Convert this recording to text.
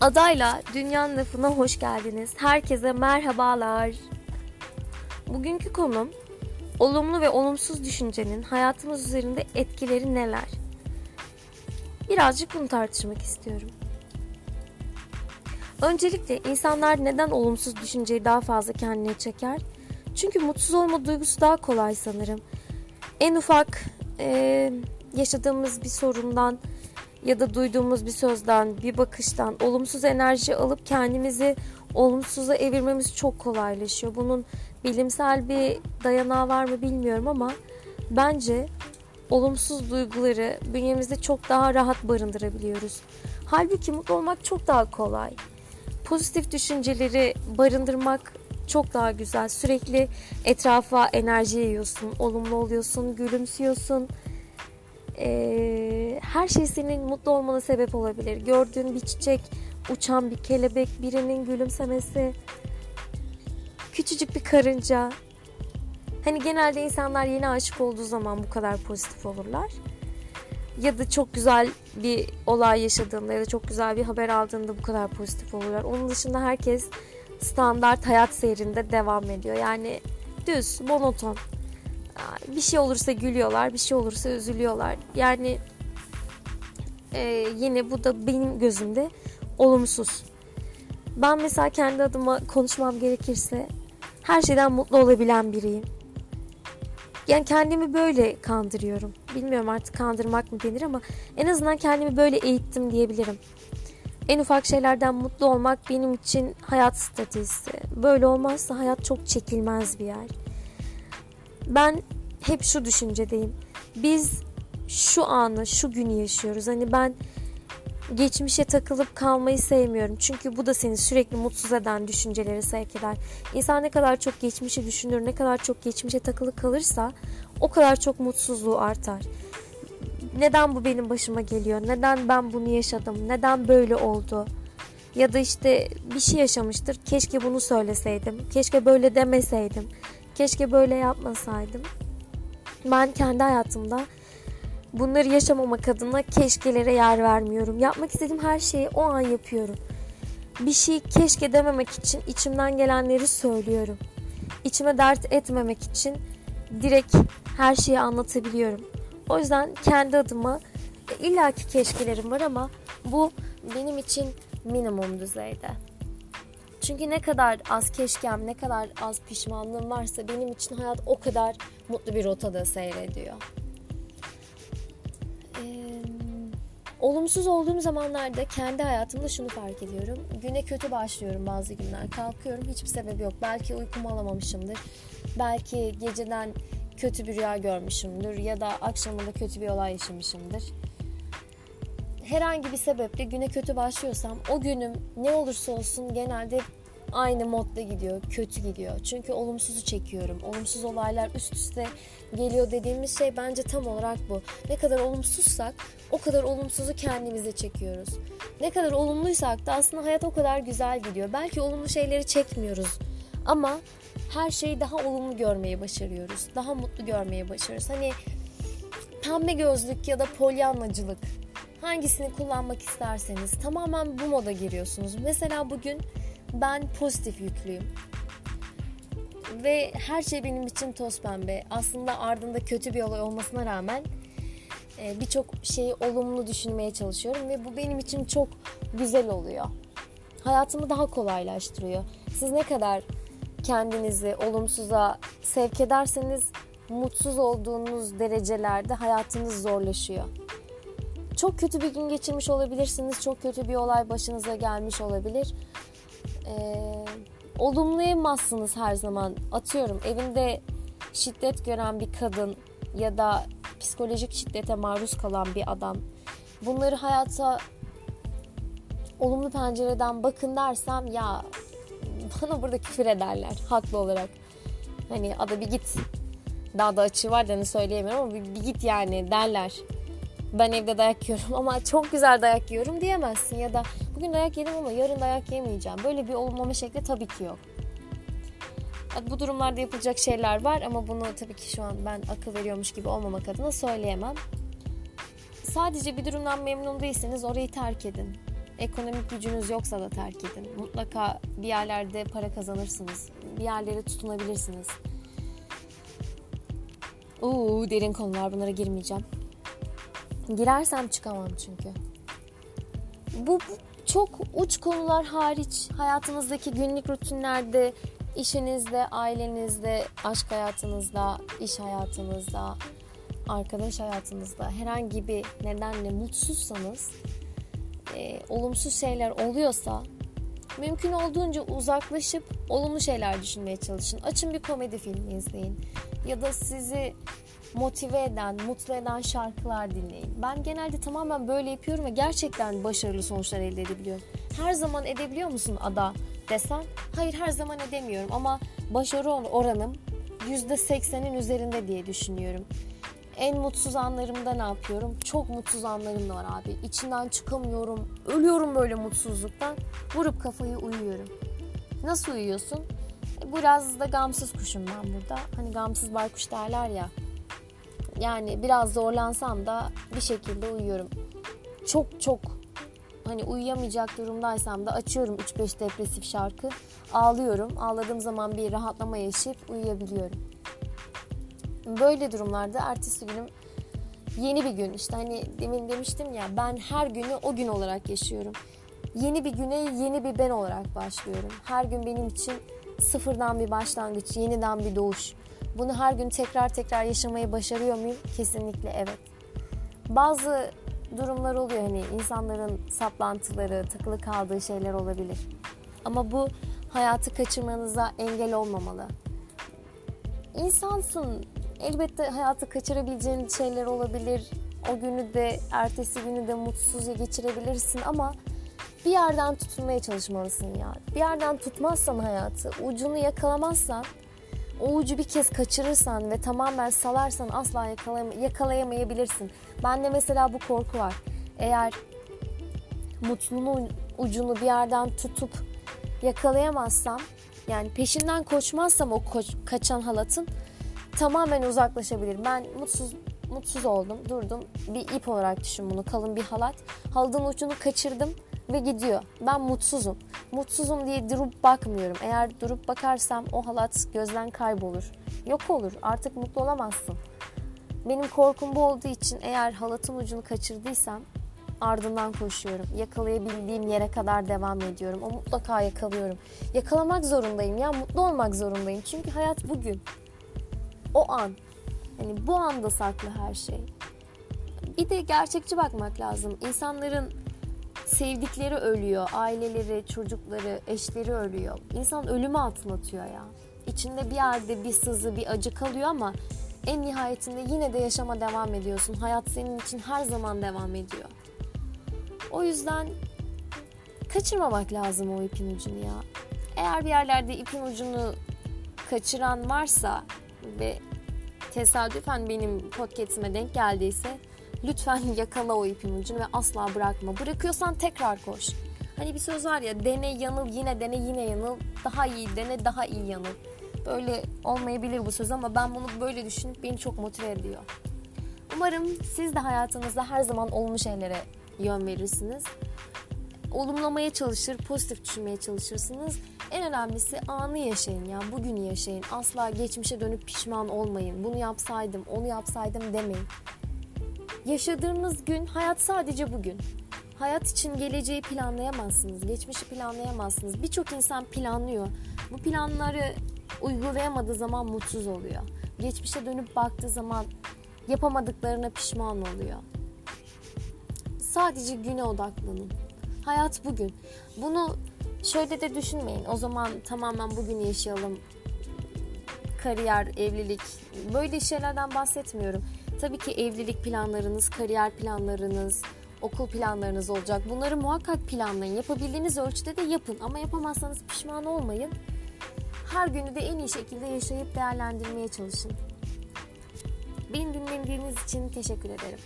Adayla Dünyanın Lafına hoş geldiniz. Herkese merhabalar. Bugünkü konum olumlu ve olumsuz düşüncenin hayatımız üzerinde etkileri neler? Birazcık bunu tartışmak istiyorum. Öncelikle insanlar neden olumsuz düşünceyi daha fazla kendine çeker? Çünkü mutsuz olma duygusu daha kolay sanırım. En ufak e, yaşadığımız bir sorundan ya da duyduğumuz bir sözden, bir bakıştan olumsuz enerji alıp kendimizi olumsuza evirmemiz çok kolaylaşıyor. Bunun bilimsel bir dayanağı var mı bilmiyorum ama bence olumsuz duyguları bünyemizde çok daha rahat barındırabiliyoruz. Halbuki mutlu olmak çok daha kolay. Pozitif düşünceleri barındırmak çok daha güzel. Sürekli etrafa enerji yayıyorsun, olumlu oluyorsun, gülümsüyorsun e, her şey senin mutlu olmana sebep olabilir. Gördüğün bir çiçek, uçan bir kelebek, birinin gülümsemesi, küçücük bir karınca. Hani genelde insanlar yeni aşık olduğu zaman bu kadar pozitif olurlar. Ya da çok güzel bir olay yaşadığında ya da çok güzel bir haber aldığında bu kadar pozitif olurlar. Onun dışında herkes standart hayat seyrinde devam ediyor. Yani düz, monoton bir şey olursa gülüyorlar, bir şey olursa üzülüyorlar. Yani e, yine bu da benim gözümde olumsuz. Ben mesela kendi adıma konuşmam gerekirse her şeyden mutlu olabilen biriyim. Yani kendimi böyle kandırıyorum. Bilmiyorum artık kandırmak mı denir ama en azından kendimi böyle eğittim diyebilirim. En ufak şeylerden mutlu olmak benim için hayat stratejisi. Böyle olmazsa hayat çok çekilmez bir yer ben hep şu düşüncedeyim. Biz şu anı, şu günü yaşıyoruz. Hani ben geçmişe takılıp kalmayı sevmiyorum. Çünkü bu da seni sürekli mutsuz eden düşünceleri sevk eder. İnsan ne kadar çok geçmişi düşünür, ne kadar çok geçmişe takılı kalırsa o kadar çok mutsuzluğu artar. Neden bu benim başıma geliyor? Neden ben bunu yaşadım? Neden böyle oldu? Ya da işte bir şey yaşamıştır. Keşke bunu söyleseydim. Keşke böyle demeseydim. Keşke böyle yapmasaydım. Ben kendi hayatımda bunları yaşamamak adına keşkelere yer vermiyorum. Yapmak istediğim her şeyi o an yapıyorum. Bir şey keşke dememek için içimden gelenleri söylüyorum. İçime dert etmemek için direkt her şeyi anlatabiliyorum. O yüzden kendi adıma e, illaki keşkelerim var ama bu benim için minimum düzeyde. Çünkü ne kadar az keşkem, ne kadar az pişmanlığım varsa benim için hayat o kadar mutlu bir rotada seyrediyor. Ee, olumsuz olduğum zamanlarda kendi hayatımda şunu fark ediyorum. Güne kötü başlıyorum bazı günler. Kalkıyorum hiçbir sebebi yok. Belki uykumu alamamışımdır. Belki geceden kötü bir rüya görmüşümdür ya da akşamında kötü bir olay yaşamışımdır herhangi bir sebeple güne kötü başlıyorsam o günüm ne olursa olsun genelde aynı modda gidiyor, kötü gidiyor. Çünkü olumsuzu çekiyorum. Olumsuz olaylar üst üste geliyor dediğimiz şey bence tam olarak bu. Ne kadar olumsuzsak o kadar olumsuzu kendimize çekiyoruz. Ne kadar olumluysak da aslında hayat o kadar güzel gidiyor. Belki olumlu şeyleri çekmiyoruz ama her şeyi daha olumlu görmeyi başarıyoruz. Daha mutlu görmeyi başarıyoruz. Hani pembe gözlük ya da polyanlacılık hangisini kullanmak isterseniz tamamen bu moda giriyorsunuz. Mesela bugün ben pozitif yüklüyüm. Ve her şey benim için toz pembe. Aslında ardında kötü bir olay olmasına rağmen e, birçok şeyi olumlu düşünmeye çalışıyorum ve bu benim için çok güzel oluyor. Hayatımı daha kolaylaştırıyor. Siz ne kadar kendinizi olumsuza sevk ederseniz mutsuz olduğunuz derecelerde hayatınız zorlaşıyor. Çok kötü bir gün geçirmiş olabilirsiniz. Çok kötü bir olay başınıza gelmiş olabilir. Ee, olumlayamazsınız her zaman. Atıyorum evinde şiddet gören bir kadın ya da psikolojik şiddete maruz kalan bir adam. Bunları hayata olumlu pencereden bakın dersem ya bana burada küfür ederler haklı olarak. Hani ada bir git. Daha da açığı var da söyleyemiyorum ama bir, bir git yani derler ben evde dayak yiyorum ama çok güzel dayak yiyorum diyemezsin ya da bugün dayak yedim ama yarın dayak yemeyeceğim. Böyle bir olumlama şekli tabii ki yok. Bu durumlarda yapılacak şeyler var ama bunu tabii ki şu an ben akıl veriyormuş gibi olmamak adına söyleyemem. Sadece bir durumdan memnun değilseniz orayı terk edin. Ekonomik gücünüz yoksa da terk edin. Mutlaka bir yerlerde para kazanırsınız. Bir yerlere tutunabilirsiniz. Uuu derin konular bunlara girmeyeceğim. Girersem çıkamam çünkü. Bu, çok uç konular hariç hayatınızdaki günlük rutinlerde, işinizde, ailenizde, aşk hayatınızda, iş hayatınızda, arkadaş hayatınızda herhangi bir nedenle mutsuzsanız, e, olumsuz şeyler oluyorsa mümkün olduğunca uzaklaşıp olumlu şeyler düşünmeye çalışın. Açın bir komedi filmi izleyin ya da sizi motive eden, mutlu eden şarkılar dinleyin. Ben genelde tamamen böyle yapıyorum ve gerçekten başarılı sonuçlar elde edebiliyorum. Her zaman edebiliyor musun ada desen? Hayır her zaman edemiyorum ama başarı oranım %80'in üzerinde diye düşünüyorum. En mutsuz anlarımda ne yapıyorum? Çok mutsuz anlarım var abi. İçinden çıkamıyorum. Ölüyorum böyle mutsuzluktan. Vurup kafayı uyuyorum. Nasıl uyuyorsun? Biraz da gamsız kuşum ben burada. Hani gamsız baykuş derler ya. Yani biraz zorlansam da bir şekilde uyuyorum. Çok çok hani uyuyamayacak durumdaysam da açıyorum 3-5 depresif şarkı. Ağlıyorum. Ağladığım zaman bir rahatlama yaşayıp uyuyabiliyorum. Böyle durumlarda ertesi günüm yeni bir gün işte hani demin demiştim ya ben her günü o gün olarak yaşıyorum. Yeni bir güne yeni bir ben olarak başlıyorum. Her gün benim için sıfırdan bir başlangıç, yeniden bir doğuş. Bunu her gün tekrar tekrar yaşamayı başarıyor muyum? Kesinlikle evet. Bazı durumlar oluyor hani insanların saplantıları, takılı kaldığı şeyler olabilir. Ama bu hayatı kaçırmanıza engel olmamalı. İnsansın. Elbette hayatı kaçırabileceğin şeyler olabilir. O günü de, ertesi günü de mutsuzca geçirebilirsin ama bir yerden tutunmaya çalışmalısın ya. Bir yerden tutmazsan hayatı, ucunu yakalamazsan o ucu bir kez kaçırırsan ve tamamen salarsan asla yakalayam- yakalayamayabilirsin. Bende mesela bu korku var. Eğer mutluluğun ucunu bir yerden tutup yakalayamazsam yani peşinden koşmazsam o koş, kaçan halatın tamamen uzaklaşabilir. Ben mutsuz mutsuz oldum, durdum. Bir ip olarak düşün bunu, kalın bir halat. Halatın ucunu kaçırdım ve gidiyor. Ben mutsuzum. Mutsuzum diye durup bakmıyorum. Eğer durup bakarsam o halat gözden kaybolur. Yok olur. Artık mutlu olamazsın. Benim korkum bu olduğu için eğer halatın ucunu kaçırdıysam ardından koşuyorum. Yakalayabildiğim yere kadar devam ediyorum. O mutlaka yakalıyorum. Yakalamak zorundayım ya mutlu olmak zorundayım. Çünkü hayat bugün. O an. Yani bu anda saklı her şey. Bir de gerçekçi bakmak lazım. İnsanların sevdikleri ölüyor, aileleri, çocukları, eşleri ölüyor. İnsan ölümü atlatıyor ya. İçinde bir yerde bir sızı, bir acı kalıyor ama en nihayetinde yine de yaşama devam ediyorsun. Hayat senin için her zaman devam ediyor. O yüzden kaçırmamak lazım o ipin ucunu ya. Eğer bir yerlerde ipin ucunu kaçıran varsa ve tesadüfen benim podcastime denk geldiyse lütfen yakala o ipin ucunu ve asla bırakma. Bırakıyorsan tekrar koş. Hani bir söz var ya dene yanıl yine dene yine yanıl daha iyi dene daha iyi yanıl. Böyle olmayabilir bu söz ama ben bunu böyle düşünüp beni çok motive ediyor. Umarım siz de hayatınızda her zaman olumlu şeylere yön verirsiniz. Olumlamaya çalışır, pozitif düşünmeye çalışırsınız. En önemlisi anı yaşayın ya, bugünü yaşayın. Asla geçmişe dönüp pişman olmayın. Bunu yapsaydım, onu yapsaydım demeyin. Yaşadığınız gün, hayat sadece bugün. Hayat için geleceği planlayamazsınız, geçmişi planlayamazsınız. Birçok insan planlıyor. Bu planları uygulayamadığı zaman mutsuz oluyor. Geçmişe dönüp baktığı zaman yapamadıklarına pişman oluyor. Sadece güne odaklanın. Hayat bugün. Bunu şöyle de düşünmeyin. O zaman tamamen bugün yaşayalım. Kariyer, evlilik böyle şeylerden bahsetmiyorum. Tabii ki evlilik planlarınız, kariyer planlarınız, okul planlarınız olacak. Bunları muhakkak planlayın. Yapabildiğiniz ölçüde de yapın ama yapamazsanız pişman olmayın. Her günü de en iyi şekilde yaşayıp değerlendirmeye çalışın. Beni dinlediğiniz için teşekkür ederim.